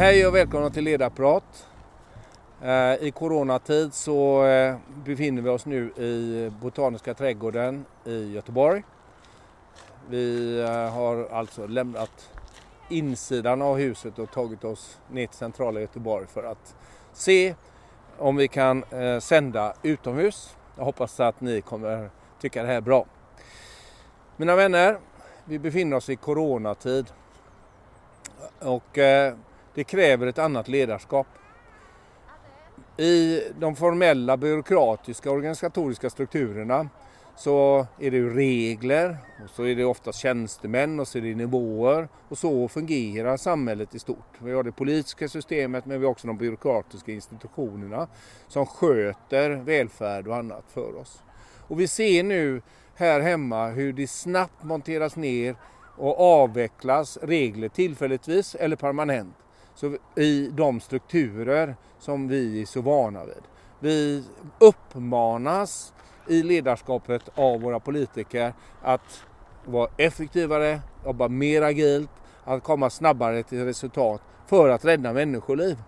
Hej och välkomna till Ledarprat. Eh, I coronatid så eh, befinner vi oss nu i Botaniska trädgården i Göteborg. Vi eh, har alltså lämnat insidan av huset och tagit oss ner till centrala Göteborg för att se om vi kan sända utomhus. Jag hoppas att ni kommer tycka det här är bra. Mina vänner, vi befinner oss i coronatid och det kräver ett annat ledarskap. I de formella byråkratiska organisatoriska strukturerna så är det ju regler och så är det oftast tjänstemän och så är det nivåer och så fungerar samhället i stort. Vi har det politiska systemet men vi har också de byråkratiska institutionerna som sköter välfärd och annat för oss. Och vi ser nu här hemma hur det snabbt monteras ner och avvecklas regler tillfälligtvis eller permanent så i de strukturer som vi är så vana vid. Vi uppmanas i ledarskapet av våra politiker att vara effektivare, jobba mer agilt, att komma snabbare till resultat för att rädda människoliv.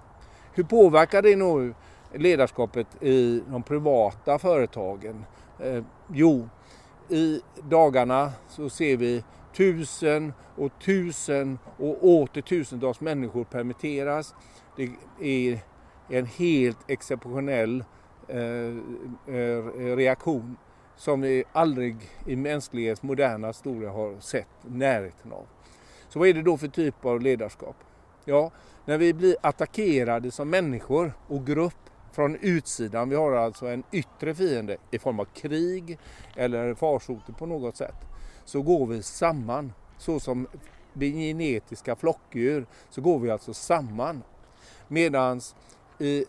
Hur påverkar det nu ledarskapet i de privata företagen? Eh, jo, i dagarna så ser vi tusen och tusen och åter tusentals människor permitteras. Det är en helt exceptionell eh, eh, reaktion som vi aldrig i mänsklighetens moderna historia har sett närheten av. Så vad är det då för typ av ledarskap? Ja, när vi blir attackerade som människor och grupp från utsidan, vi har alltså en yttre fiende i form av krig eller farsoter på något sätt så går vi samman. Så som genetiska flockdjur så går vi alltså samman. Medan i,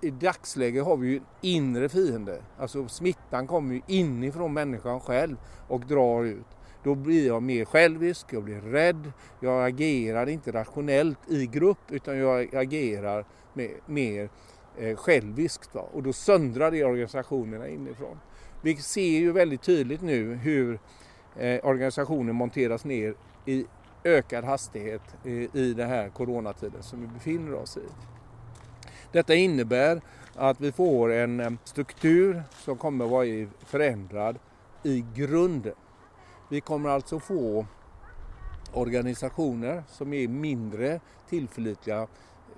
i dagsläget har vi ju en inre fiende. Alltså smittan kommer ju inifrån människan själv och drar ut. Då blir jag mer självisk, jag blir rädd, jag agerar inte rationellt i grupp utan jag agerar med, mer eh, själviskt. Va? Och då söndrar det organisationerna inifrån. Vi ser ju väldigt tydligt nu hur eh, organisationen monteras ner i ökad hastighet i, i den här coronatiden som vi befinner oss i. Detta innebär att vi får en eh, struktur som kommer att vara förändrad i grunden. Vi kommer alltså få organisationer som är mindre tillförlitliga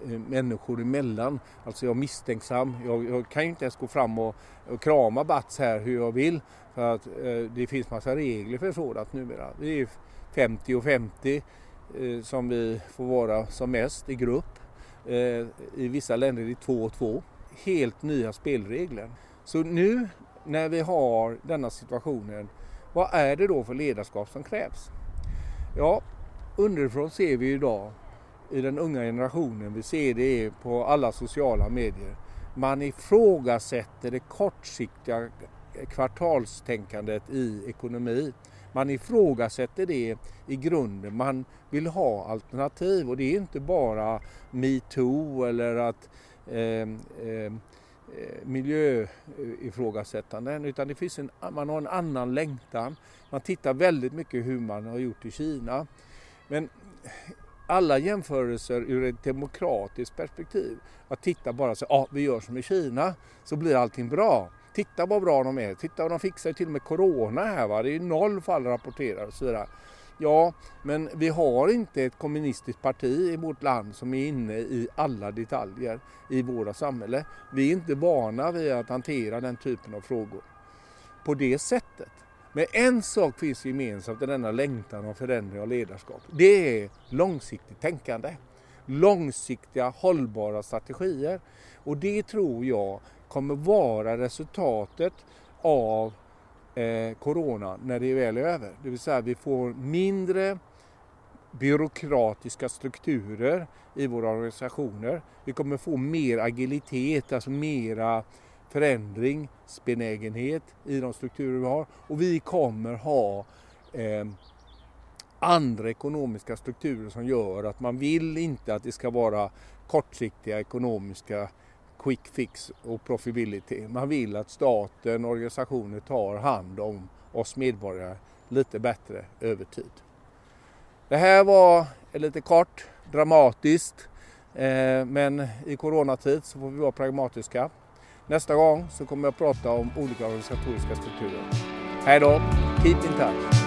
Eh, människor emellan. Alltså jag är misstänksam. Jag, jag kan ju inte ens gå fram och, och krama Bats här hur jag vill. För att eh, det finns massa regler för sådant numera. Det är 50 och 50 eh, som vi får vara som mest i grupp. Eh, I vissa länder är det 2 och 2. Helt nya spelregler. Så nu när vi har denna situationen, vad är det då för ledarskap som krävs? Ja, underifrån ser vi idag i den unga generationen, vi ser det på alla sociala medier, man ifrågasätter det kortsiktiga kvartalstänkandet i ekonomi. Man ifrågasätter det i grunden. Man vill ha alternativ och det är inte bara metoo eller att eh, eh, eh miljöifrågasättanden eh, utan det finns en, man har en annan längtan. Man tittar väldigt mycket hur man har gjort i Kina. Men alla jämförelser ur ett demokratiskt perspektiv. Att titta bara så, ja ah, vi gör som i Kina så blir allting bra. Titta vad bra de är, titta vad de fixar till och med Corona här va, det är noll fall rapporterade och så vidare. Ja, men vi har inte ett kommunistiskt parti i vårt land som är inne i alla detaljer i våra samhälle. Vi är inte vana vid att hantera den typen av frågor på det sättet. Men en sak finns gemensamt i denna längtan om förändring av ledarskap. Det är långsiktigt tänkande. Långsiktiga hållbara strategier. Och det tror jag kommer vara resultatet av eh, Corona när det väl är över. Det vill säga vi får mindre byråkratiska strukturer i våra organisationer. Vi kommer få mer agilitet, alltså mera förändringsbenägenhet i de strukturer vi har och vi kommer ha eh, andra ekonomiska strukturer som gör att man vill inte att det ska vara kortsiktiga ekonomiska quick fix och profitability. Man vill att staten och organisationer tar hand om oss medborgare lite bättre över tid. Det här var eh, lite kort, dramatiskt eh, men i coronatid så får vi vara pragmatiska. Nästa gång så kommer jag prata om olika organisatoriska strukturer. Hej då! Keep in touch!